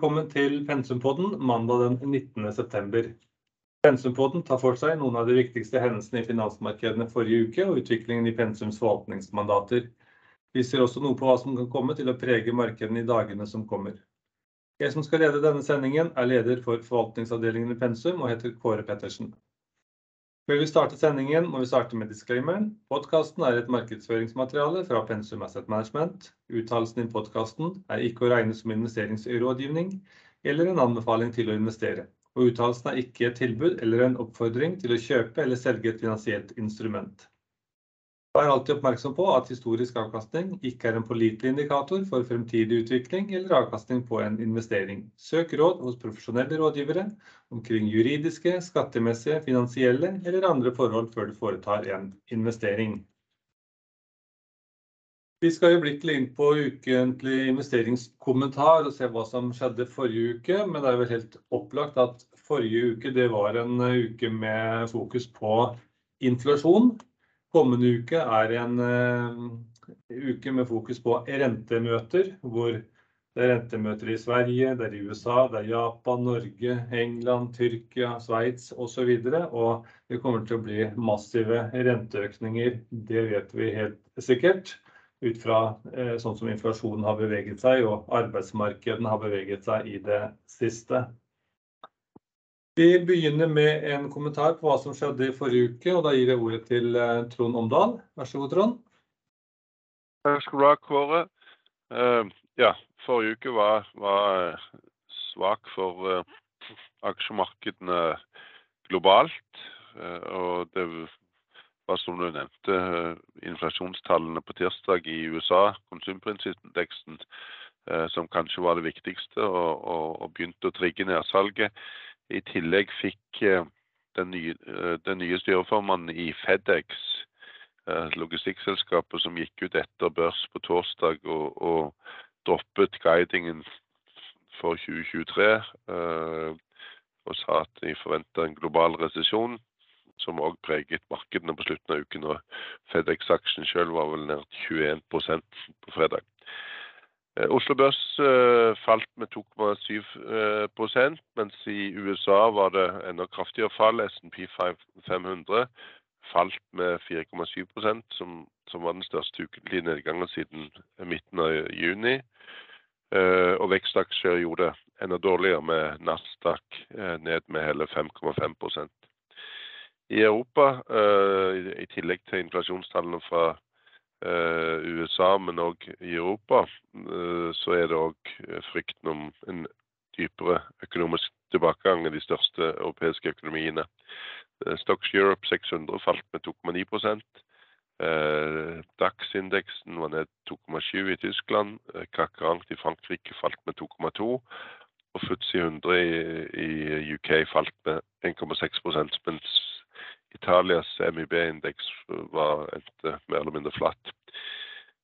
Velkommen til Pensumpodden mandag den 19. september. Pensumpodden tar for seg noen av de viktigste hendelsene i finansmarkedene forrige uke og utviklingen i Pensums forvaltningsmandater. Vi ser også noe på hva som kan komme til å prege markedene i dagene som kommer. Jeg som skal lede denne sendingen er leder for forvaltningsavdelingen i Pensum og heter Kåre Pettersen. Før vi starter sendingen må vi starte med disclaimeren. Podcasten er et markedsføringsmateriale fra Pensum Asset Management. Uttalelsen i podcasten er ikke å regne som investeringsrådgivning eller en anbefaling til å investere, og uttalelsen er ikke et tilbud eller en oppfordring til å kjøpe eller selge et finansielt instrument. Vær alltid oppmerksom på at historisk avkastning ikke er en pålitelig indikator for fremtidig utvikling eller avkastning på en investering. Søk råd hos profesjonelle rådgivere omkring juridiske, skattemessige, finansielle eller andre forhold før du foretar en investering. Vi skal øyeblikkelig inn på ukentlig investeringskommentar og se hva som skjedde forrige uke. Men det er vel helt opplagt at forrige uke det var en uke med fokus på inflasjon. Kommende uke er en uke med fokus på rentemøter, hvor det er rentemøter i Sverige, det er i USA, det er Japan, Norge, England, Tyrkia, Sveits og så. Og det kommer til å bli massive renteøkninger. Det vet vi helt sikkert ut fra sånn som inflasjonen har beveget seg og arbeidsmarkedene har beveget seg i det siste. Vi begynner med en kommentar på hva som skjedde i forrige uke, og da gir jeg ordet til Trond Omdal. Vær så god, Trond. Takk skal du ha, Kåre. Ja, forrige uke var svak for aksjemarkedene globalt. Og det var som du nevnte, inflasjonstallene på tirsdag i USA, konsumprisindeksen, som kanskje var det viktigste og begynte å trigge nedsalget. I tillegg fikk den nye styreformannen i FedEx, logistikkselskapet som gikk ut etter børs på torsdag og droppet guidingen for 2023. Og sa at de forventa en global resesjon, som òg preget markedene på slutten av uken. Og FedEx-aksjen selv var vel ned 21% på fredag. Oslo Børs falt med 2,7%, mens i USA var det enda kraftigere fall. S&P 500 falt med 4,7 som, som var den største ukentlige nedgangen siden midten av juni. Og vekstaksjer gjorde det enda dårligere, med Nasdaq ned med hele 5,5%. I Europa, i tillegg til inflasjonstallene fra USA, men også i Europa, så er det også frykten om en dypere økonomisk tilbakegang i de største europeiske økonomiene. Stocks Europe 600 falt med 2,9%. DAX-indeksen var ned 2,7% i Tyskland. 40 i Frankrike falt med 2,2%, og FTSE 100 i UK falt med 1,6%, mens Italias MIB-indeks var mer eller mindre flatt.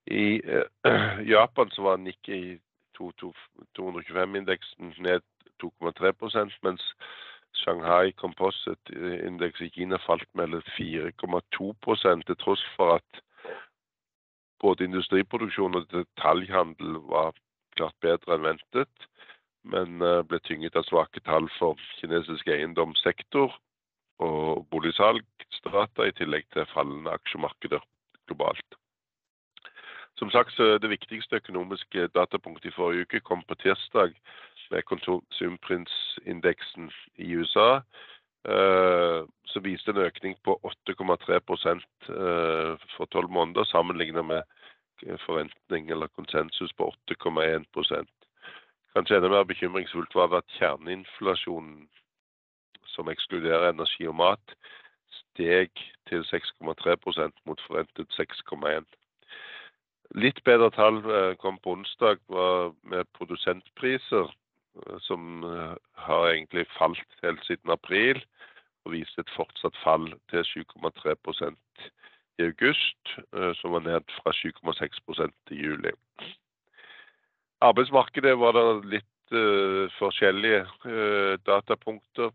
I Japan så var Nikkei 225-indeksen ned 2,3%, mens Shanghai Composite-indeks i Kina falt med 4,2%, til tross for at både industriproduksjon og detaljhandel var klart bedre enn ventet, men ble tynget av svake tall for kinesisk eiendomssektor og boligsalg, i tillegg til fallende aksjemarkeder globalt. Som sagt, det viktigste økonomiske datapunktet i forrige uke kom på tirsdag med konsumprinsindeksen i USA, som viste en økning på 8,3% for 12 måneder, sammenlignet med forventning eller konsensus på 8,1%. Kanskje enda mer bekymringsfullt var at kjerneinflasjonen, som ekskluderer energi og mat, steg til 6,3% mot forventet 6,1%. Litt bedre tall kom på onsdag med produsentpriser, som har egentlig falt helt siden april og viste et fortsatt fall til 7,3% i august, som var ned fra 7,6% i juli. Arbeidsmarkedet var det litt forskjellige datapunkter.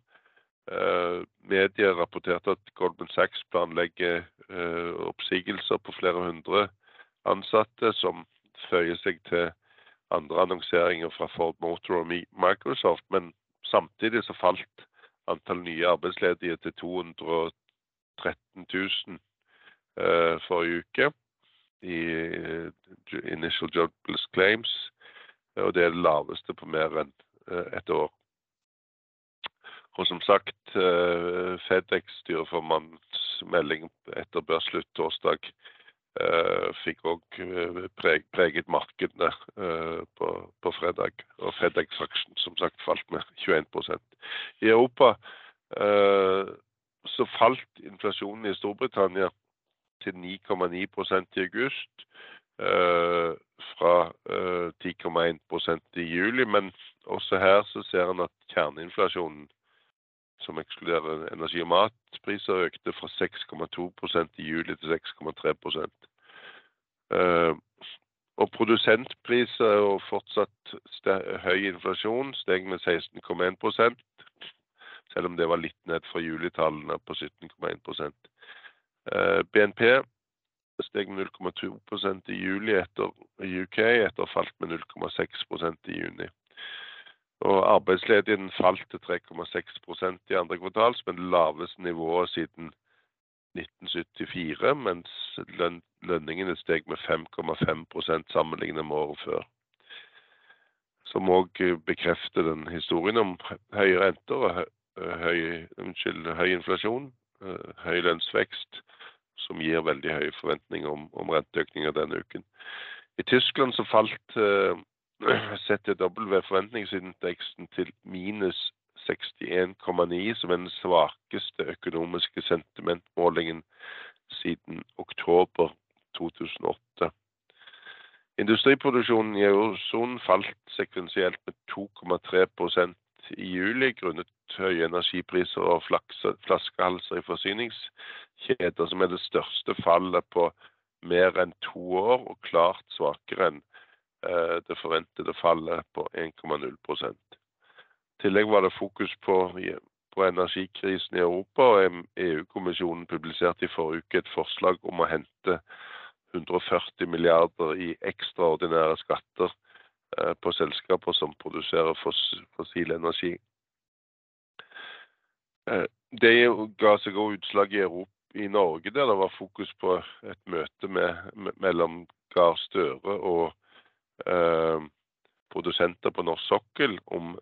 Medier rapporterte at Goldman Sachs planlegger oppsigelser på flere hundre ansatte, som føyer seg til andre annonseringer fra Ford Motor og Microsoft. Men samtidig så falt antall nye arbeidsledige til 213 000 eh, forrige uke i Initial Jobless Claims. Og det er det laveste på mer enn et år. Og som sagt, Fedex styreformannsmelding etter børsslutt torsdag Eh, fikk òg eh, preg, preget markedene eh, på, på, fredag. Og Fedex-aksjen som sagt falt med 21% I Europa så falt inflasjonen i Storbritannia til 9,9% i august. fra 10,1% i juli. Men også her så ser en at kjerneinflasjonen som ekskluderer energi- og matpriser, økte fra 6,2% i juli til 6,3 eh, Og produsentpriser og fortsatt høy inflasjon steg med 16,1% selv om det var litt ned fra julitallene på 17,1 eh, BNP steg med 0,2% i juli etter UK, etter falt med 0,6% i juni. Og arbeidsledigheten falt til 3,6% i andre kvartal, som er det laveste nivået siden 1974, mens løn lønningene steg med 5,5% sammenlignet med året før. Som òg bekrefter den historien om høye renter og høy, unnskyld, høy inflasjon, eh, høy lønnsvekst, som gir veldig høye forventninger om, om renteøkninger denne uken. I Tyskland så falt eh, W forventningsindeksen til minus 61,9, som er den svakeste økonomiske sentimentmålingen siden oktober 2008. Industriproduksjonen i eurosonen falt sekvensielt med 2,3% i juli grunnet høye energipriser og flaskehalser i forsyningskjeder, som er det største fallet på mer enn to år og klart svakere enn det forventede fallet på 1,0 I tillegg var det fokus på, på energikrisen i Europa, og EU-kommisjonen publiserte i forrige uke et forslag om å hente 140 milliarder i ekstraordinære skatter eh, på selskaper som produserer fossil energi. Eh, det ga seg også utslag i, Europa, i Norge, der det var fokus på et møte med, mellom Gahr Støre og Eh, produsenter på norsk sokkel om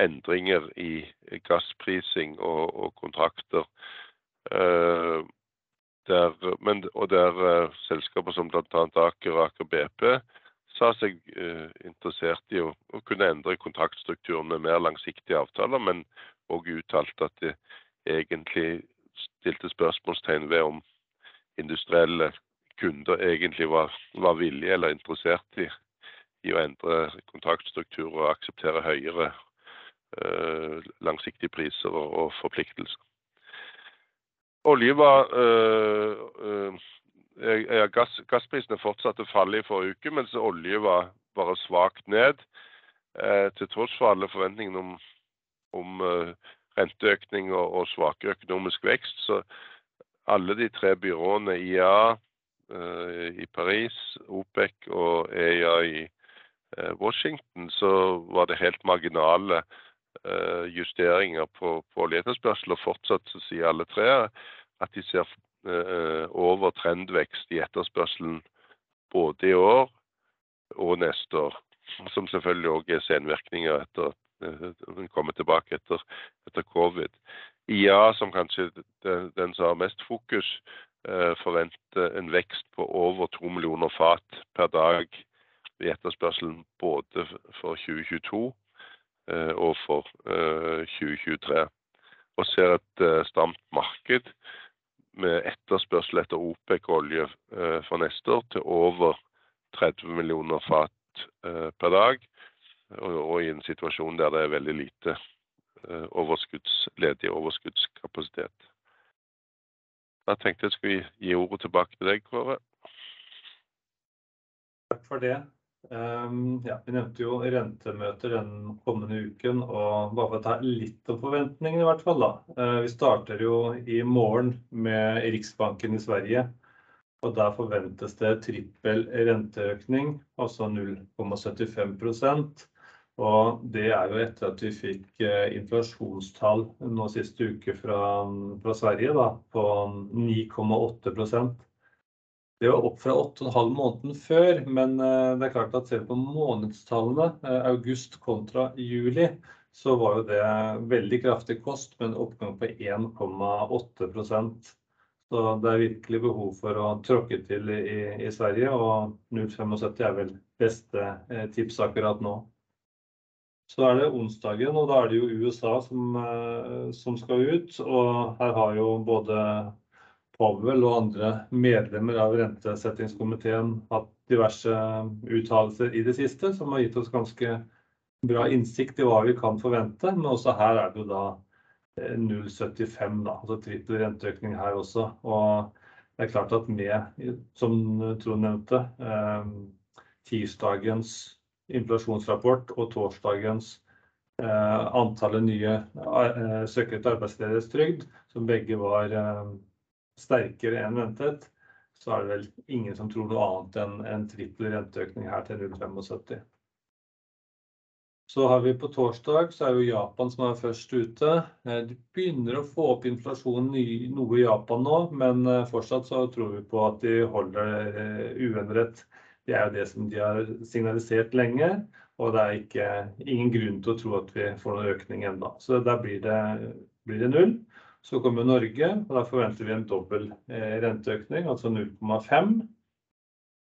endringer i gassprising og, og kontrakter. Eh, der, men, og der uh, selskaper som bl.a. Aker og Aker BP sa seg interessert i å, å, kunne endre kontraktstrukturen med mer langsiktige avtaler, men òg uttalte at de egentlig stilte spørsmålstegn ved om industrielle kunder egentlig var, var villige eller interessert i i å endre kontraktstruktur og akseptere høyere eh, langsiktige priser og, og, forpliktelser. Olje var eh, eh, gass, Gassprisene fortsatte å falle i forrige uke, mens olje var bare svakt ned. Eh, til tross for alle forventningene om, om uh, renteøkning og, og svakere økonomisk vekst. Så alle de tre byråene, IA uh, i Paris, OPEC og EIA i Eh, Washington, så var det helt marginale eh, justeringer på, på oljeetterspørsel. Og fortsatt så sier alle tre at de ser eh, over trendvekst i etterspørselen både i år og neste år. Som selvfølgelig òg er senvirkninger etter at den kommer tilbake etter, etter covid. IA, som kanskje den, den som har mest fokus, forventer en vekst på over to millioner fat per dag i etterspørselen både for 2022 eh, og for 2023. Eh, og ser et eh, stramt marked med etterspørsel etter OPEC-olje for neste år til over 30 millioner fat per dag. Og i en situasjon der det er veldig lite overskudds, ledig overskuddskapasitet. Da tenkte jeg skulle gi ordet tilbake til deg, Kåre. Takk for det. Um, ja, vi nevnte jo rentemøter den kommende uken, og bare for å ta litt om forventningene i hvert fall. da. Uh, vi starter jo i morgen med Riksbanken i Sverige. og der forventes det trippel renteøkning, altså 0,75% og det er jo etter at vi fikk inflasjonstall nå siste uke fra, fra Sverige da, på 9,8 det var opp fra 8,5 måneden før, men eh, det er klart at ser på månedstallene, eh, august kontra juli, så var jo det veldig kraftig kost med en oppgang på 1,8% Så det er virkelig behov for å tråkke til i, i Sverige, og 0,75 er vel beste eh, tips akkurat nå. Så er det onsdagen, og da er det jo USA som, som skal ut. Og her har jo både Powell og andre medlemmer av rentesettingskomiteen hatt diverse uttalelser i det siste, som har gitt oss ganske bra innsikt i hva vi kan forvente. Men også her er det jo da 0,75, eh, da, altså trippel renteøkning her også. Og det er klart at med, som Trond nevnte, eh, tirsdagens inflasjonsrapport og torsdagens eh, antallet nye søkere til arbeidsledighetstrygd, som begge var sterkere enn ventet, så er det vel ingen som tror noe annet enn en trippel renteøkning her til 0,75. Så har vi på torsdag, så er jo Japan som er først ute. Eh, de begynner å få opp inflasjonen noe i Japan nå, men eh, fortsatt så tror vi på at de holder eh, uendret. Det er jo det som de har signalisert lenge, og det er ikke, ingen grunn til å tro at vi får noen økning ennå. Så der blir det, blir det null. Så kommer Norge, og da forventer vi en dobbel eh, renteøkning, altså 0,5.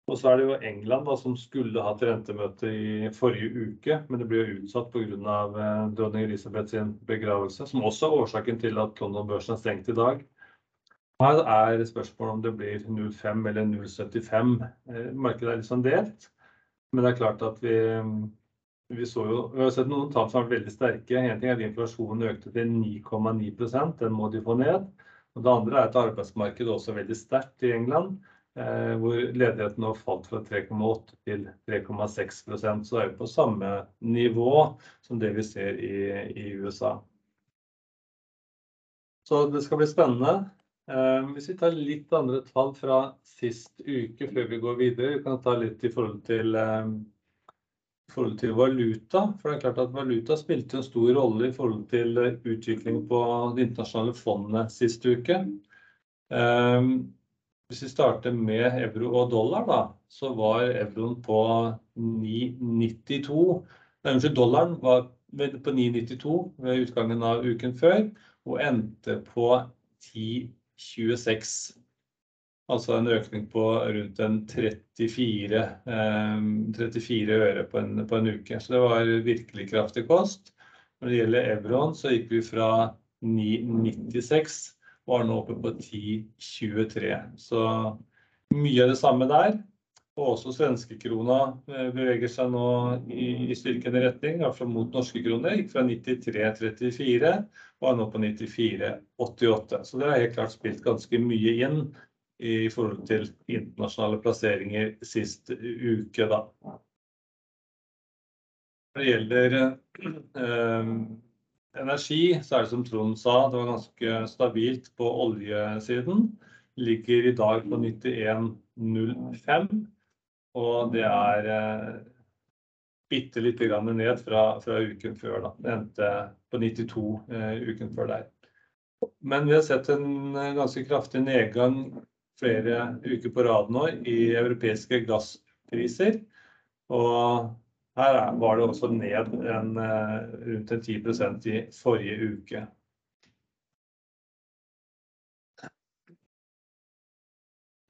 Og så er det jo England da, som skulle hatt rentemøte i forrige uke, men det blir jo utsatt pga. Eh, dronning Elisabeth sin begravelse, som også er årsaken til at London-børsen er stengt i dag. Her er spørsmålet om det blir 0,5 eller 0,75. Eh, markedet er litt sånn delt, men det er klart at vi vi, jo, vi, har sett noen tall som har vært veldig sterke. En ting er at inflasjonen økte til 9,9 den må de få ned. Og det andre er at arbeidsmarkedet også er veldig sterkt i England, eh, hvor ledigheten nå falt fra 3,8 til 3,6% Så er jo på samme nivå som det vi ser i, i USA. Så det skal bli spennende. Eh, hvis vi tar litt andre tall fra sist uke før vi går videre, vi kan ta litt i forhold til eh, forhold til valuta. For det er klart at valuta spilte en stor rolle i forhold til utvikling på det internasjonale fondet sist uke. Ehm, hvis vi starter med euro og dollar, da, så var euroen på 9,92. Unnskyld, dollaren var på 9,92 ved utgangen av uken før, og endte på 10,26. Altså en økning på rundt en 34, eh, 34 øre på en, på en, uke. Så det var virkelig kraftig kost. Når det gjelder euroen, så gikk vi fra 9,96 og er nå oppe på 10,23. Så mye av det samme der. Og også svenskekrona eh, beveger seg nå i styrkende retning, iallfall mot norske kroner. Gikk fra 93,34 og er nå på 94,88. Så det har helt klart spilt ganske mye inn i forhold til internasjonale plasseringer sist uke. Da. Når det gjelder eh, energi, så er det som Trond sa, det var ganske stabilt på oljesiden. Ligger i dag på 91,05. Og det er eh, bitte lite grann ned fra, fra, uken før. Da. Det endte på 92 eh, uken før der. Men vi har sett en eh, ganske kraftig nedgang flere uker på rad nå i europeiske gasspriser. Og her var det også ned en, eh, rundt en 10% i forrige uke.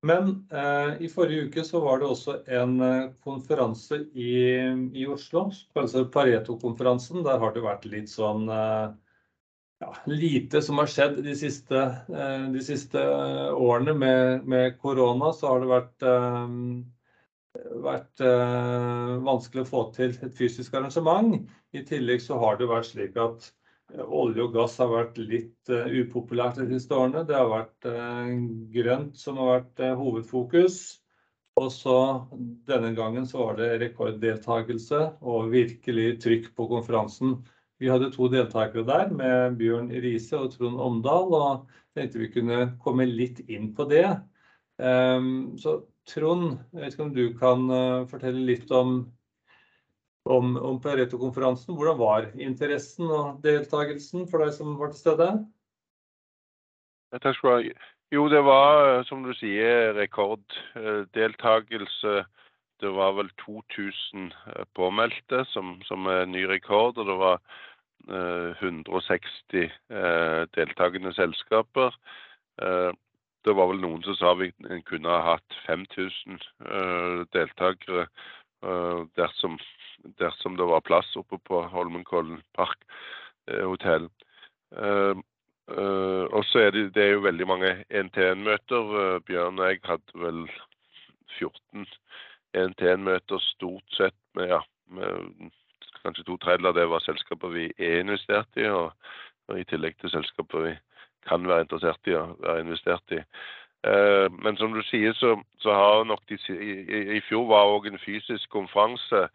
Men eh, i forrige uke så var det også en eh, konferanse i, i Oslo, altså Pareto-konferansen. Der har det vært litt sånn eh, ja, lite som har skjedd de siste, eh, de siste årene med, med, korona. Så har det vært, eh, vært eh, vanskelig å få til et fysisk arrangement. I tillegg så har det vært slik at olje og gass har vært litt upopulært de siste årene. Det har vært grønt som har vært hovedfokus. Og så denne gangen så var det rekorddeltakelse og virkelig trykk på konferansen. Vi hadde to deltakere der med Bjørn Riise og Trond Omdal, og tenkte vi kunne komme litt inn på det. Um, så Trond, jeg vet ikke om du kan uh, fortelle litt om, om, om Pareto-konferansen. Hvordan var interessen og deltakelsen for deg som var til stede? Takk skal du ha. Jo, det var som du sier rekorddeltakelse. Det var vel 2000 påmeldte, som, som er ny rekord. Og det var 160 eh, eh, deltakende selskaper. Eh, det var vel noen som sa vi kunne ha hatt 5000 deltakere dersom, dersom, det var plass oppe på Holmenkollen park hotell. og så er det, det er jo veldig mange NTN-møter. Bjørn og jeg hadde vel 14 NTN-møter stort sett med, ja, med Kanskje to tredjedeler av det var selskaper vi er investert i, og, og, i tillegg til selskaper vi kan være interessert i og være investert i. Eh, men som du sier, så, så har nok de i, i fjor var òg en fysisk konferanse.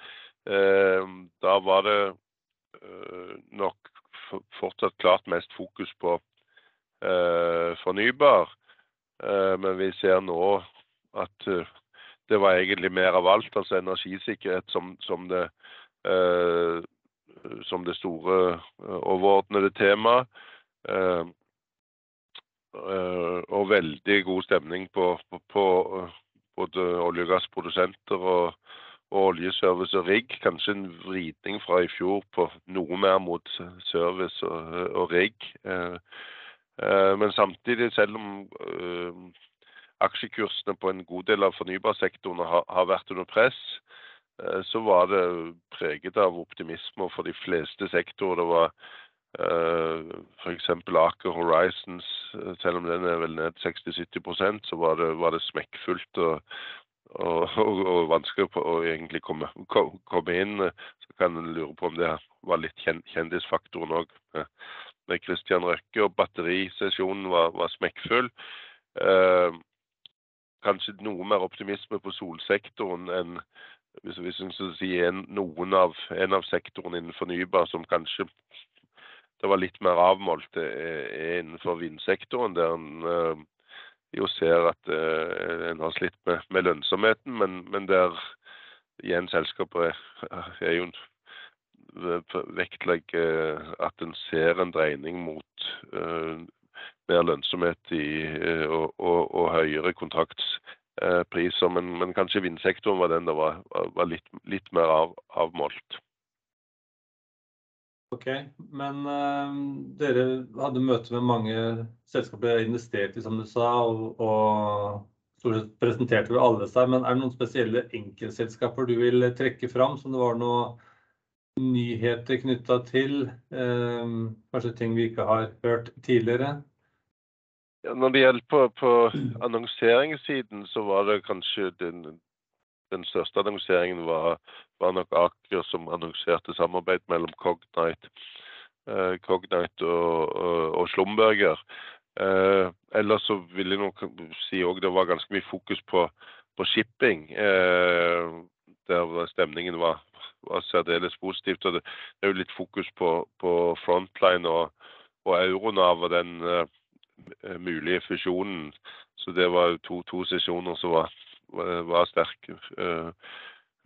Eh, da var det eh, nok fortsatt klart mest fokus på eh, fornybar. Eh, men vi ser nå at det var egentlig mer av alt, altså energisikkerhet som, som det som det store eh, overordnede temaet. Eh, og veldig god stemning på, på, på både olje- og gassprodusenter og, og oljeservice og rigg. Kanskje en vridning fra i fjor på noe mer mot service og, og rigg. Men samtidig, selv om aksjekursene på en god del av fornybarsektoren har, har vært under press, Eh, så var det preget av optimisme for de fleste sektorer. Det var uh, f.eks. Aker Horizons, eh, selv om den er vel ned 60-70% så var det, var det smekkfullt og, og, og, og vanskelig å egentlig komme, komme, inn. Så kan en lure på om det var litt kjendisfaktoren òg, med Christian Røkke. Og batterisesjonen var, var smekkfull. Eh, kanskje noe mer optimisme på solsektoren enn hvis, hvis en skal si en, noen av, en av sektorene innen fornybar som kanskje det var litt mer avmålt, er innenfor vindsektoren, der en uh, jo ser at uh, en har slitt med, med lønnsomheten, men, men, der igjen selskapet er, er jo vektlegger at en ser en dreining mot uh, mer lønnsomhet i, og, og, og, høyere kontrakts Eh, priser, men, men, kanskje vindsektoren var den det var, var litt, litt, mer av, avmålt. Ok, Men uh, dere hadde møte med mange selskaper dere investerte i, som du sa, og, og stort sett presenterte vel alle seg. Men er det noen spesielle enkeltselskaper du vil trekke fram, som det var noen nyheter knytta til? Uh, kanskje ting vi ikke har hørt tidligere? Ja, når det gjelder på, på, annonseringssiden, så var det kanskje den, den største annonseringen var, var, nok Aker som annonserte samarbeid mellom Cognite, eh, Cognite og, og, og Slumberger. Eh, ellers så vil jeg nok si òg det var ganske mye fokus på, på shipping. Eh, der stemningen var, var særdeles positivt. Og det, det er jo litt fokus på, på Frontline og, og Euronav og den eh, mulige fusjonen. Så det var to, to sesjoner som var, var sterk. Uh,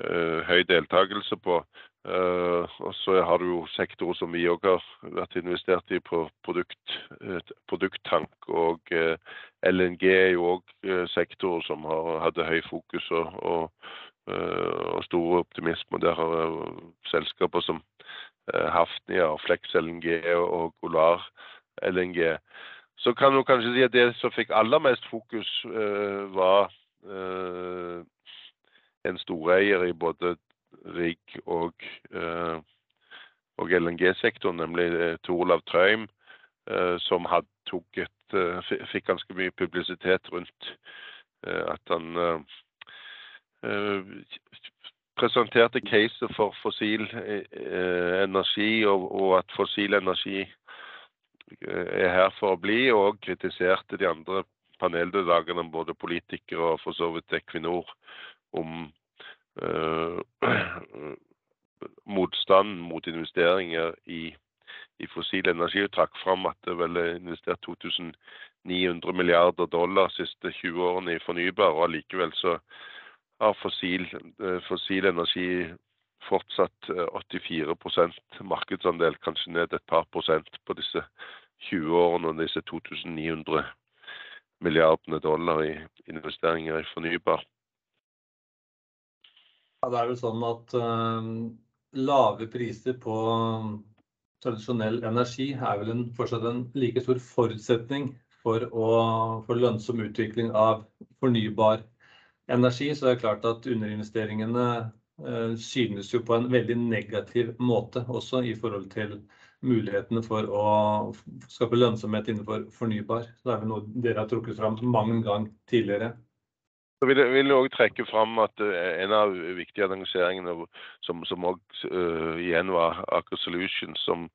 uh, høy deltakelse på. Uh, og så har du jo sektorer som vi òg har vært investert i på produkt, produkttank. Og LNG er jo òg sektorer som har, hadde høy fokus og, og, og stor optimisme. Der har selskaper som Hafnia, Flex LNG og Golar LNG så kan du kanskje si at det som fikk aller mest fokus, uh, var uh, en storeier i både rigg og, uh, og LNG-sektoren, nemlig Tor Olav Trøim, som had, et, fikk ganske mye publisitet rundt at han presenterte caset for fossil energi, og, og at fossil energi er her for å bli, og kritiserte de andre paneldeltakerne, både politikere og for så vidt Equinor, om øh, motstanden mot investeringer i, i, fossil energi. Og trakk fram at det vel er investert 2900 milliarder dollar de siste 20 årene i fornybar, og allikevel så har fossil, fossil energi fortsatt 84% markedsandel, kanskje ned et par prosent på disse 20 årene og disse 2900 milliardene dollar i investeringer i fornybar. Ja, det er vel sånn at uh, lave priser på tradisjonell energi er vel en, fortsatt en like stor forutsetning for å få lønnsom utvikling av fornybar energi. Så det er klart at underinvesteringene uh, synes jo på en veldig negativ måte også i forhold til mulighetene for å skape lønnsomhet innenfor fornybar. Så det er vel noe dere har trukket fram mange ganger tidligere. Så vil jeg, vil også trekke fram at uh, en av viktige annonseringene som, som også uh, igjen var Aker Solutions, som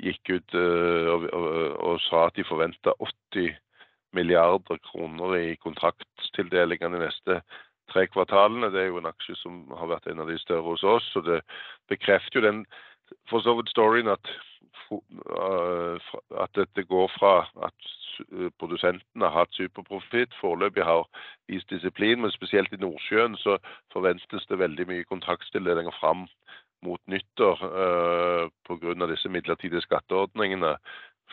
gikk ut uh, og, og, og, sa at de forventa 80 milliarder kroner i kontrakttildelingene de neste tre kvartalene. Det er jo en aksje som har vært en av de større hos oss. og Det bekrefter jo den for så vidt storyen at, at dette går fra at Eh, produsentene har hatt superprofitt. Foreløpig har vist disiplin, men spesielt i Nordsjøen så forventes det veldig mye kontraktstildelinger fram mot nyttår uh, pga. disse midlertidige skatteordningene.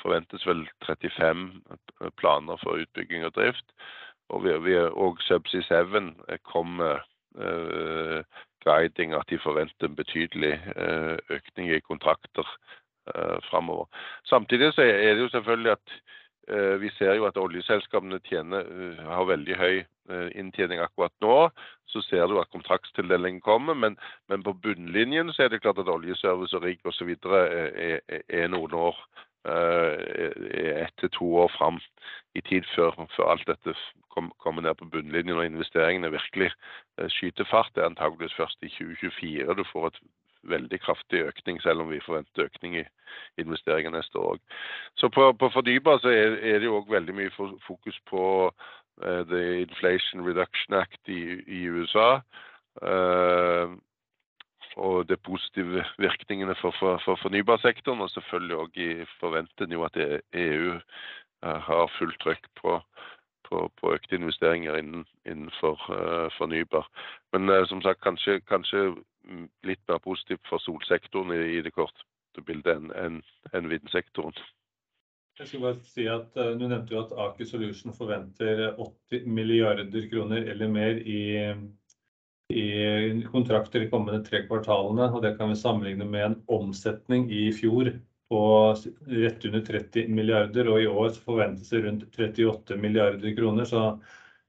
Forventes vel 35 planer for utbygging og drift. Og, vi, vi, og Subsea 7 kom med uh, guiding at de forventer en betydelig økning i kontrakter framover. Samtidig så er det jo selvfølgelig at Eh, vi ser jo at oljeselskapene tjener, eh, har veldig høy eh, inntjening akkurat nå. Så ser du at kontraktstildelingen kommer, men, men, på bunnlinjen så er det klart at oljeservice og rigg osv. Er, er noen år ett til to år fram i tid før, før alt dette kommer ned på bunnlinjen og investeringene virkelig skyter fart. Det er antageligvis først i 2024 du får et veldig kraftig økning, selv om vi forventer økning i investeringer neste år. Så på, på fornybar så er, er det jo òg veldig mye fokus på uh, The Inflation Reduction Act i, i USA. Uh, og de positive virkningene for, for, for fornybarsektoren. Og selvfølgelig òg forventer en at EU uh, har fullt trøkk på, på, på økte investeringer innen, innenfor fornybar. Men som sagt, kanskje, kanskje litt mer positivt for solsektoren i, i det korte bildet enn en, en vindsektoren. Jeg skulle bare si at uh, Du nevnte jo at Aker Solution forventer 80 milliarder kroner eller mer i, i kontrakter de kommende tre kvartalene. og Det kan vi sammenligne med en omsetning i fjor på rett under 30 milliarder. og I år forventes det rundt 38 milliarder kroner. så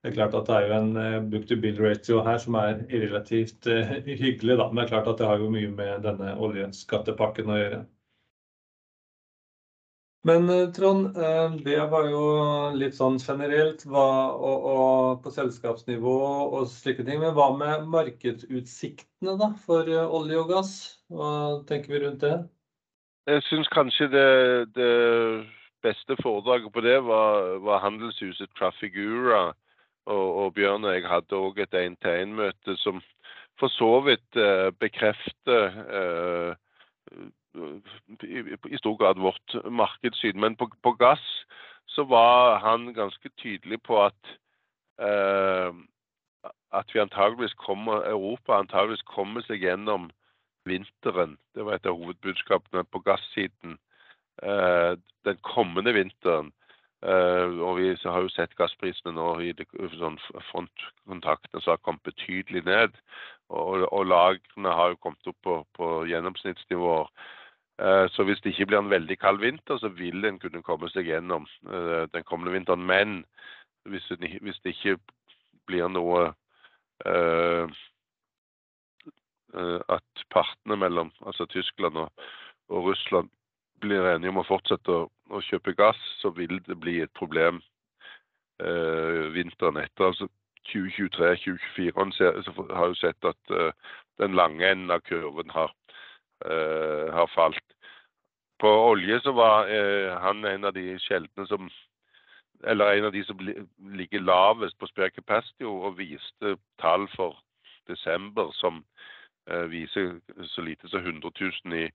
det er klart at det er jo en eh, book to bill ratio her som er relativt uh, hyggelig, da. Men det er klart at det har jo mye med denne oljeskattepakken å gjøre. Men uh, Trond, det var jo litt sånn generelt hva, og, og på selskapsnivå og slike ting. Men hva med markedsutsiktene da, for olje og gass? Hva tenker vi rundt det? Jeg syns kanskje det, det, beste foredraget på det var, var handelshuset Trafigura og, og Bjørn og jeg hadde òg et én-til-én-møte som for så vidt eh, bekrefter eh, i, i, stor grad vårt markedssyn. Men på, på, gass så var han ganske tydelig på at eh, at vi antageligvis kommer, Europa antageligvis kommer seg gjennom vinteren. Det var et av hovedbudskapene på gassiden. Eh, den kommende vinteren. Uh, og vi har jo sett gassprisene nå i sånn frontkontaktene som har kommet betydelig ned. Og, og lagrene har jo kommet opp på, på gjennomsnittsnivåer. Uh, så hvis det ikke blir en veldig kald vinter, så vil en kunne komme seg gjennom den kommende vinteren. Men hvis det ikke blir noe at partene mellom altså Tyskland og, og Russland blir enige om å fortsette å, å kjøpe gass, så vil det bli et problem eh, vinteren etter. altså 2023-2024 så har jo sett at eh, den lange enden av kurven har, eh, har, falt. På olje så var uh, han en av de sjeldne som Eller en av de som ligger lavest på spare capacity, og viste tall for desember som viser så lite som 100 000 i,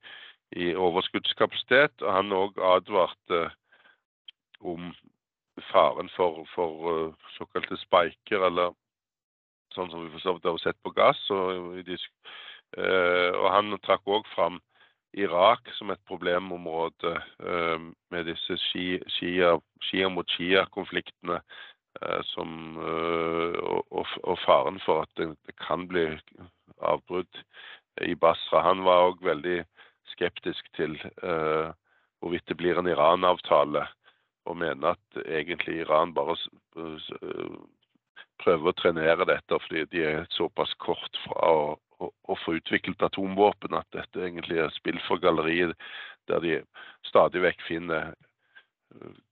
i overskuddskapasitet. og Han òg advarte om faren for, for såkalte spiker, eller sånn som vi for så vidt har sett på gass. Og, og han trakk òg fram Irak som et problemområde med disse Shia mot Shia-konfliktene. Som, og, og, faren for at det, det kan bli avbrudd i Basra. Han var òg veldig skeptisk til uh, hvorvidt det blir en Iran-avtale, og mener at egentlig Iran bare uh, prøver å trenere dette fordi de er såpass kort fra å, å, å, få utviklet atomvåpen at dette egentlig er spill for galleriet, der de stadig vekk finner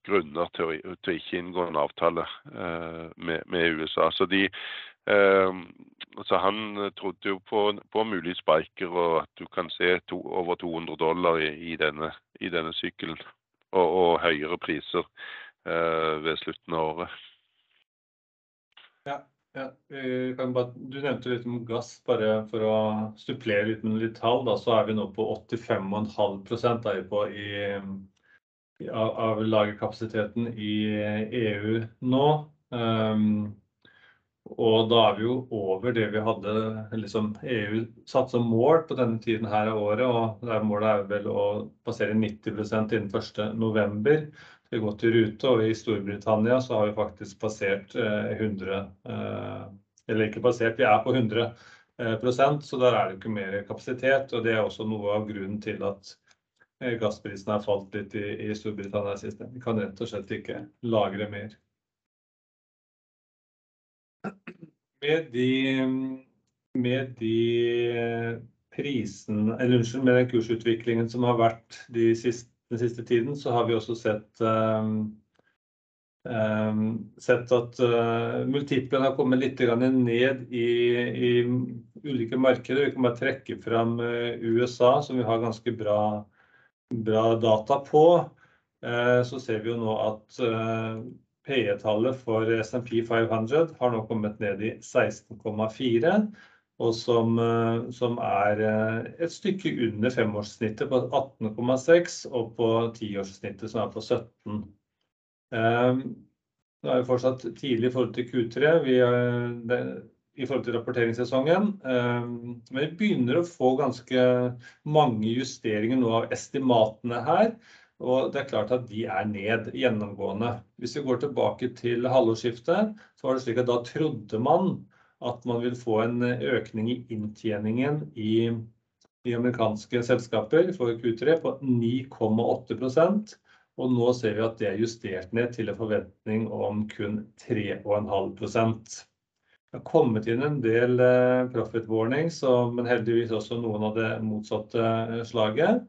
grunner til å, til å, ikke inngå en avtale med, med USA. Så de Ehm, så han eh, trodde jo på, på mulige spiker, og at du kan se to, over 200 dollar i, i denne, i denne sykkelen. Og, og, høyere priser uh, ved slutten av året. Ja, ja. Bare, du nevnte litt om gass. Bare for å supplere litt med litt tall, da, så er vi nå på 85,5 er i, av, av lagerkapasiteten i EU nå. Um, og da er vi jo over det vi hadde liksom EU satt som mål på denne tiden her av året. og der Målet er vel å passere 90% innen 1.11. Vi går til rute, og i Storbritannia så har vi faktisk passert 100 eh, eh, Eller ikke passert, vi er på 100 eh, så der er det ikke mer kapasitet. og Det er også noe av grunnen til at gassprisene har falt litt i, i Storbritannia siste. Vi kan rett og slett ikke lagre mer. Med de, med de prisen, eller unnskyld, med den kursutviklingen som har vært de siste, den siste tiden, så har vi også sett um, um, sett at uh, multiplen har kommet litt ned i, i, ulike markeder. Vi kan bare trekke fram USA, som vi har ganske bra, bra data på. Uh, så ser vi jo nå at PE-tallet for SMP 500 har nå kommet ned i 16,4, og som, eh, som, er eh, et stykke under femårssnittet på 18,6 og på tiårssnittet som er på 17. Um, nå er vi fortsatt tidlig i forhold til Q3 vi, det, i forhold til rapporteringssesongen. Um, men vi begynner å få ganske mange justeringer nå av estimatene her. Og det er klart at de er ned gjennomgående. Hvis vi går tilbake til halvårsskiftet, så var det slik at da trodde man at man vil få en økning i inntjeningen i de amerikanske selskaper for Q3 på 9,8% og nå ser vi at det er justert ned til en forventning om kun 3,5 Har kommet inn en del eh, profit warnings, men heldigvis også noen av det motsatte eh, slaget.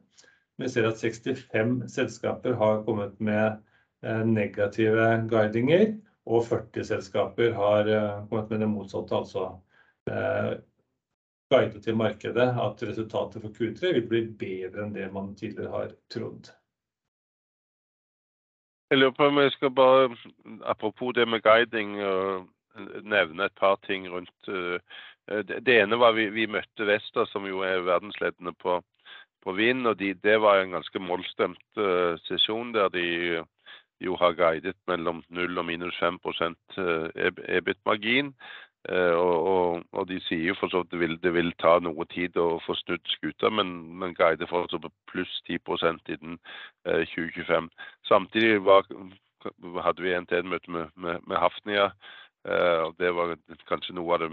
Vi ser at 65 selskaper har kommet med eh, negative guidinger, og 40 selskaper har kommet med det motsatte, altså guidet til markedet at resultatet for Q3 vil bli bedre enn det man tidligere har trodd. Jeg lurer på om jeg skal bare, apropos det med guiding, nevne et par ting rundt Det ene var vi, vi møtte Vester, som jo er verdensledende på på Vind. og de, Det var en ganske målstemt uh, sesjon der de jo har guidet mellom 0 og minus 5 uh, EBIT-margin. Uh, og, og, og, de sier jo for så vidt det vil, det vil ta noe tid å få snudd skuta, men, men guider fortsatt på pluss 10% innen 2025. Samtidig var, hadde vi NTN-møte med, med, med, Hafnia. Og Det var kanskje noe av det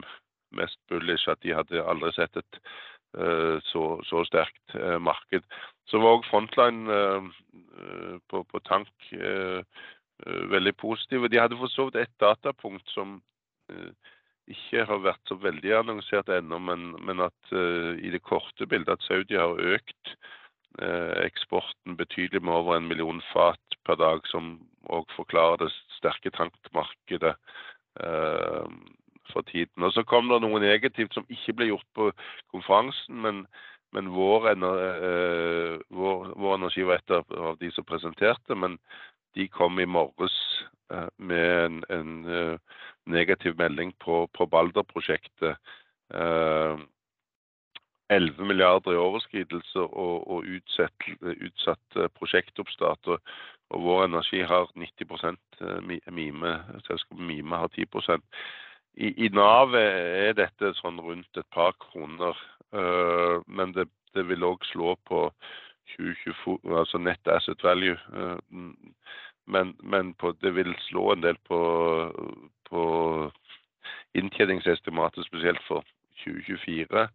mest bullish at de hadde aldri sett et Eh, så, så, sterkt eh, marked. Så var òg Frontline eh, på, på, tank veldig positive. De hadde for så vidt et datapunkt som ikke har vært så veldig annonsert ennå, men, men at i det korte bildet at Saudi har økt eksporten betydelig med over en million fat per dag, som òg forklarer det sterke tankmarkedet for tiden. Og Så kom det noe negativt som ikke ble gjort på konferansen, men, men vår, uh, vår, vår, energi var et av de som presenterte. Men de kom i morges uh, med en, en negativ melding på, på Balder-prosjektet. 11 milliarder i overskridelse og, og utsatt, utsatt prosjektoppstart. Og, og vår energi har 90% Mime, selskapet Mime har 10 I, i Nav er dette sånn rundt et par kroner, men det, det vil òg slå på 2024, altså net asset value. Men, men på, det vil slå en del på, på inntjeningsestimatet, spesielt for 2024.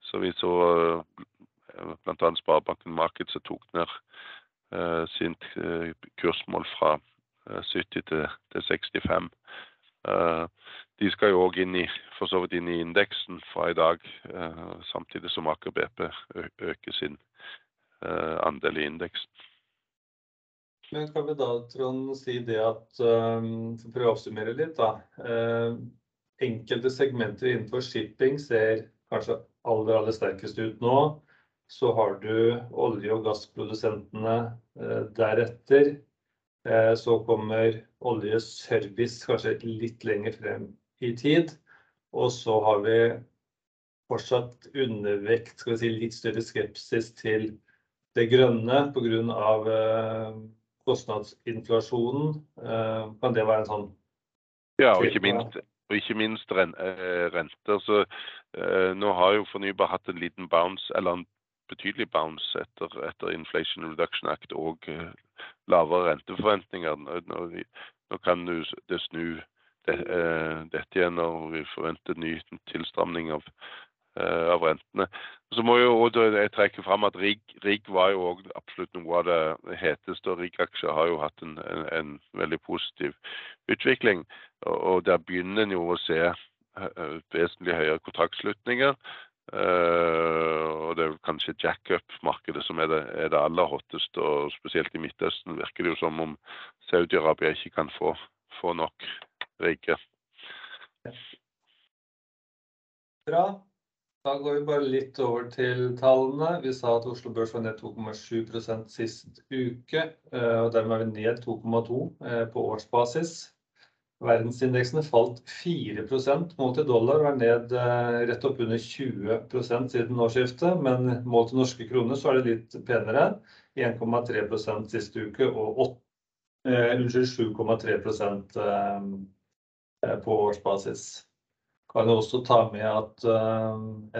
Så vi så bl.a. Sparebanken Markets tok ned sitt kursmål fra 70 til 65. De skal jo òg inn for så vidt inn i indeksen fra i dag, samtidig som Aker BP øker sin andel i indeksen. Men kan vi da, Trond, si det at, for å prøve å oppsummere litt da. Enkelte segmenter innenfor shipping ser kanskje aller, aller sterkest ut nå. Så har du olje- og gassprodusentene deretter. Så kommer oljeservice kanskje litt lenger frem i tid. Og så har vi fortsatt undervekt, skal vi si, litt større skepsis til det grønne på grunn av kostnadsinflasjonen. Kan det være en sånn? Ja, og ikke minst, og ikke minst renter. Så nå har jo fornybar hatt en liten bounce, eller en betydelig bounce etter, etter Inflation Reduction Act og lavere renteforventninger. Nå kan det snu dette igjen når vi forventer ny tilstramning av rentene. Så må jo jeg trekke frem at RIG var jo absolutt noe av det heteste, og RIG-aksjer har jo hatt en veldig positiv utvikling. Og der begynner en jo å se vesentlig høyere kontraktsslutninger. Og det er kanskje jackup-markedet som er det aller hotteste, og spesielt i Midtøsten virker det jo som om Saudi-Arabia ikke kan få nok rike. Bra. Da går vi bare litt over til tallene. Vi sa at Oslo Børs var ned 2,7% sist uke, og dermed er vi ned 2,2% på årsbasis. Verdensindeksene falt 4% målt i dollar, og er ned rett opp under 20% siden årsskiftet. Men målt i norske kroner så er det litt penere. 1,3% sist uke og 7,3% på årsbasis. Kan jo også ta med at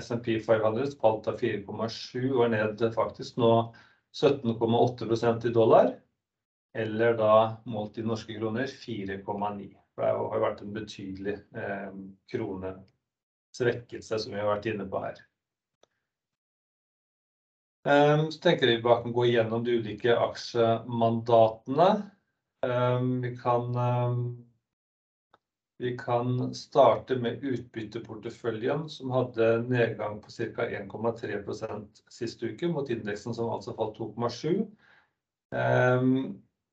S&P 500 falt av 4,7% og er ned faktisk nå 17,8% i dollar. Eller da målt i norske kroner 4,9%. For det har vært en betydelig kronesvekkelse som vi har vært inne på her. Så tenker jeg vi bare kan gå gjennom de ulike aksjemandatene. Vi kan starte med utbytteporteføljen som hadde nedgang på ca. 1,3% sist uke mot indeksen som altså falt 2,7%.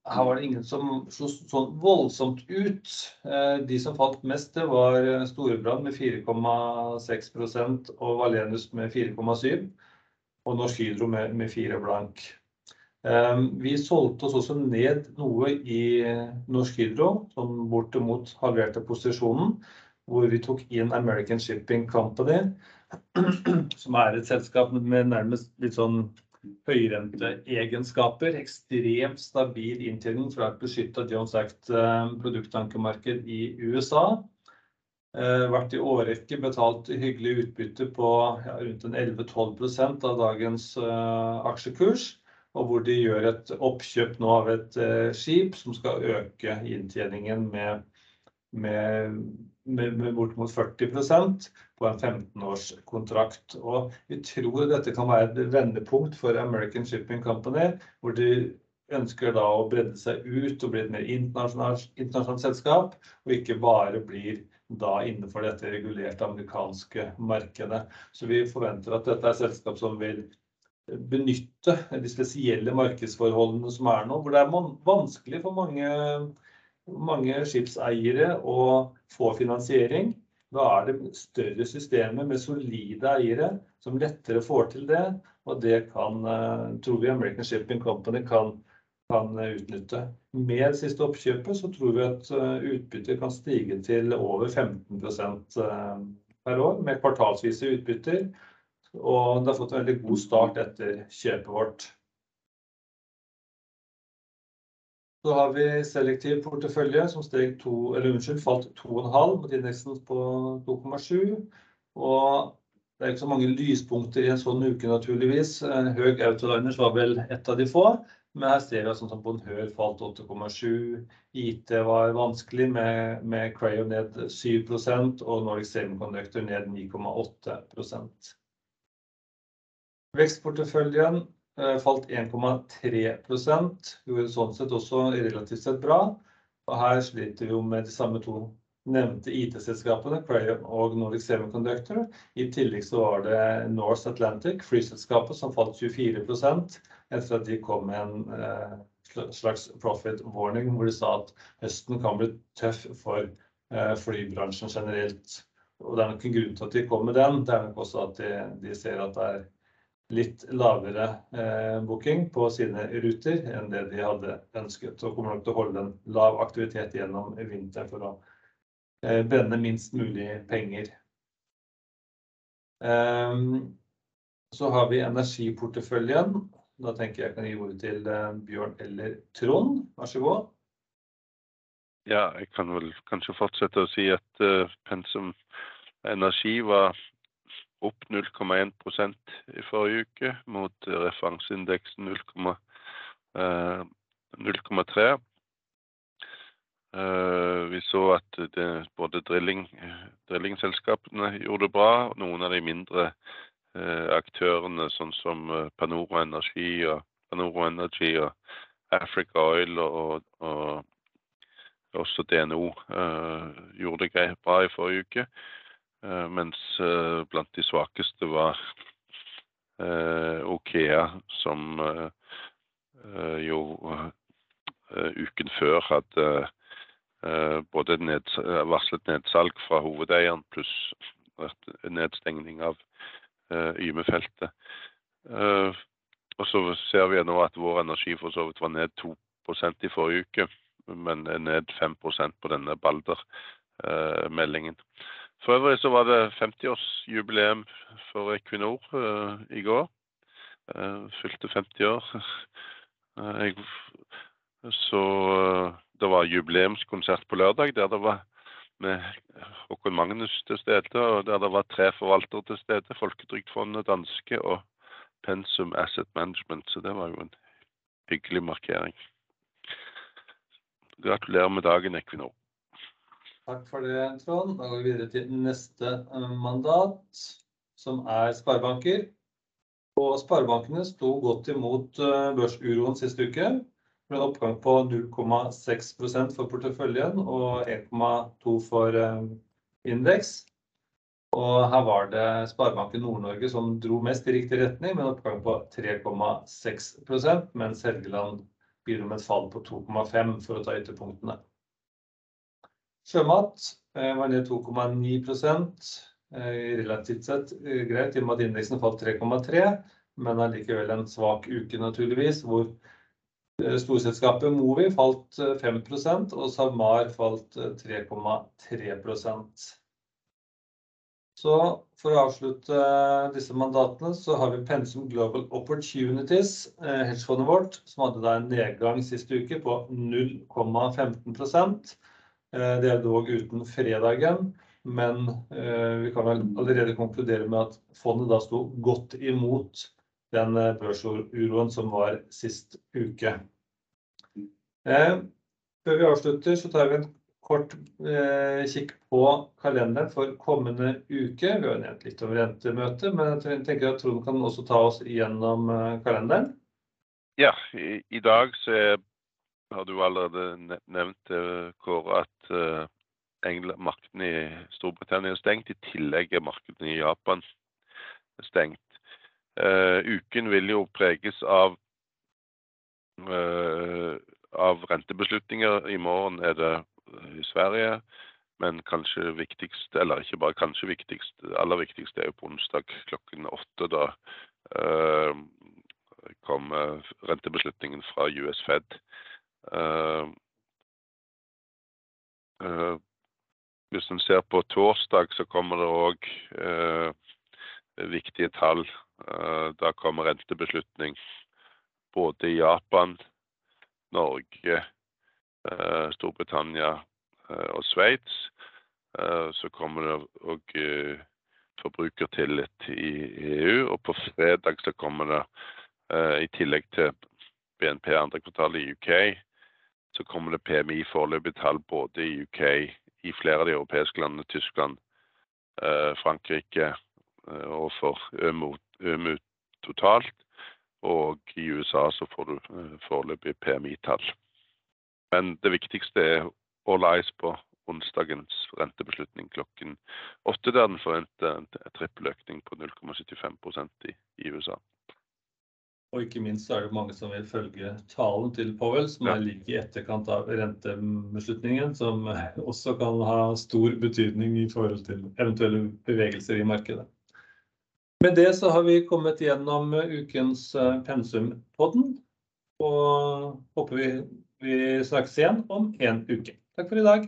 Her var det ingen som så sånn voldsomt ut. De som falt mest, det var Storebrand med 4,6% og Valenus med 4,7% og Norsk Hydro med 4 blank. Vi solgte oss også ned noe i Norsk Hydro, som bortimot halverte posisjonen, hvor vi tok inn American Shipping Company, som er et selskap med nærmest litt sånn høyrenteegenskaper. Ekstremt stabil inntjening fra et beskyttet Jones Act produkttankermarked i USA. Vært i årrekke betalt hyggelig utbytte på rundt 11-12% av dagens aksjekurs, og hvor de gjør et oppkjøp nå av et skip som skal øke inntjeningen med bortimot 40% på en 15-årskontrakt. Og vi tror dette kan være et vendepunkt for American Shipping Company, hvor de ønsker da å bredde seg ut og bli et mer internasjonalt selskap, og ikke bare blir da innenfor dette regulerte amerikanske markedet. Så vi forventer at dette er et selskap som vil benytte de spesielle markedsforholdene som er nå, hvor det er vanskelig for mange skipseiere å få finansiering. Da er det større systemer med solide eiere som lettere får til det, og det kan, tror vi American Shipping Company kan utnytte. Med det siste oppkjøpet så tror vi at utbyttet kan stige til over 15% per år med kvartalsvise utbytter, og det har fått en veldig god start etter kjøpet vårt. Så har vi selektiv portefølje som steg to, eller unnskyld, falt 2,5 mot indeksen på 2,7. Og det er ikke så mange lyspunkter i en sånn uke naturligvis. Høg Autoliners var vel et av de få, men her ser vi at sånn som Bonheur falt 8,7. IT var vanskelig med, med Crayon ned 7% og Nordic Semiconductor ned 9,8%. Vekstporteføljen falt 1,3%. Gjorde sånn sett også relativt sett bra. Og her sliter vi jo med de samme to nevnte IT-selskapene, Crayon og Nordic Semiconductor. I tillegg så var det North Atlantic, flyselskapet, som falt 24% etter at de kom med en slags profit warning, hvor de sa at høsten kan bli tøff for flybransjen generelt. Og det er nok en grunn til at de kom med den. Det er nok også at de ser at det er litt lavere booking på sine ruter enn det de hadde ønsket, og kommer nok til å holde en lav aktivitet gjennom vinteren for å brenne minst mulig penger. Så har vi energiporteføljen. Da tenker jeg kan gi ordet til Bjørn eller Trond. Vær så god! Ja, jeg kan vel kanskje fortsette å si at pensum energi var opp 0,1% i forrige uke mot referanseindeksen 0,3. Vi så at både drillingselskapene gjorde det bra. Noen av de mindre aktørene, sånn som Panoro Energi og Panoro Energy og Africa Oil og også DNO gjorde det bra i forrige uke. Mens blant de svakeste var OKEA, som jo uken før hadde både varslet nedsalg fra hovedeieren, pluss nedstengning av Yme-feltet. Og så ser vi nå at Vår Energi for så vidt var ned 2% i forrige uke, men ned 5% på denne Balder meldingen. For øvrig så var det 50-årsjubileum for Equinor i går. Fylte femti år. Så det var jubileumskonsert på lørdag, der det var med Håkon Magnus til stede, og der det var tre forvaltere til stede. Folketrygdfondet, Danske og Pensum Asset Management. Så det var jo en hyggelig markering. Gratulerer med dagen, Equinor! Takk for det, Trond. Da går vi videre til neste mandat, som er sparebanker. Og sparebankene sto godt imot børsuroen sist uke, med en oppgang på 0,6% for porteføljen og 1,2% for indeks. Og her var det Sparebanken Nord-Norge som dro mest i riktig retning, med en oppgang på 3,6%, mens Helgeland bidro med et fall på 2,5% for å ta ytterpunktene. Sjømat var ned 2,9%. Relativt sett greit, i og med at indeksen falt 3,3%, men allikevel en svak uke naturligvis, hvor storselskapet Movi falt 5% og SalMar falt 3,3%. Så for å avslutte disse mandatene så har vi Pensum Global Opportunities, hedgefondet vårt, som hadde da en nedgang siste uke på 0,15%. Det er dog uten fredagen, men vi kan allerede konkludere med at fondet da sto godt imot den børsuroen som var sist uke. Før vi avslutter så tar vi en kort kikk på kalenderen for kommende uke. Vi har nevnt litt om rentemøtet, men jeg tenker at Trond kan også ta oss gjennom kalenderen. Ja, i dag så har du allerede nevnt, Kåre, at markedene i Storbritannia er stengt. I tillegg er markedene i Japan stengt. Uken vil jo preges av rentebeslutninger. I morgen er det i Sverige, men kanskje viktigst, eller ikke bare kanskje viktigst, aller viktigst er jo på onsdag klokken åtte. Da kommer rentebeslutningen fra US Fed. Hvis en ser på torsdag så kommer det også viktige tall. Da kommer rentebeslutning både i Japan, Norge Storbritannia og Sveits. Så kommer det òg forbrukertillit i EU. Og på fredag så kommer det, i tillegg til BNP andre kvartal i UK, så kommer det PMI foreløpig tall både i UK, i flere av de europeiske landene, Tyskland, Frankrike og for ØMU totalt. Og i USA så får du foreløpig PMI-tall. Men det viktigste er all eyes på onsdagens rentebeslutning klokken åtte, der den forventer en trippeløkning på 0,75% i USA. Og ikke minst er det mange som vil følge talen til Powell, som er like i etterkant av rentebeslutningen, som også kan ha stor betydning i forhold til eventuelle bevegelser i markedet. Med det så har vi kommet gjennom ukens Pensumpodden, og håper vi snakkes igjen om en uke. Takk for i dag!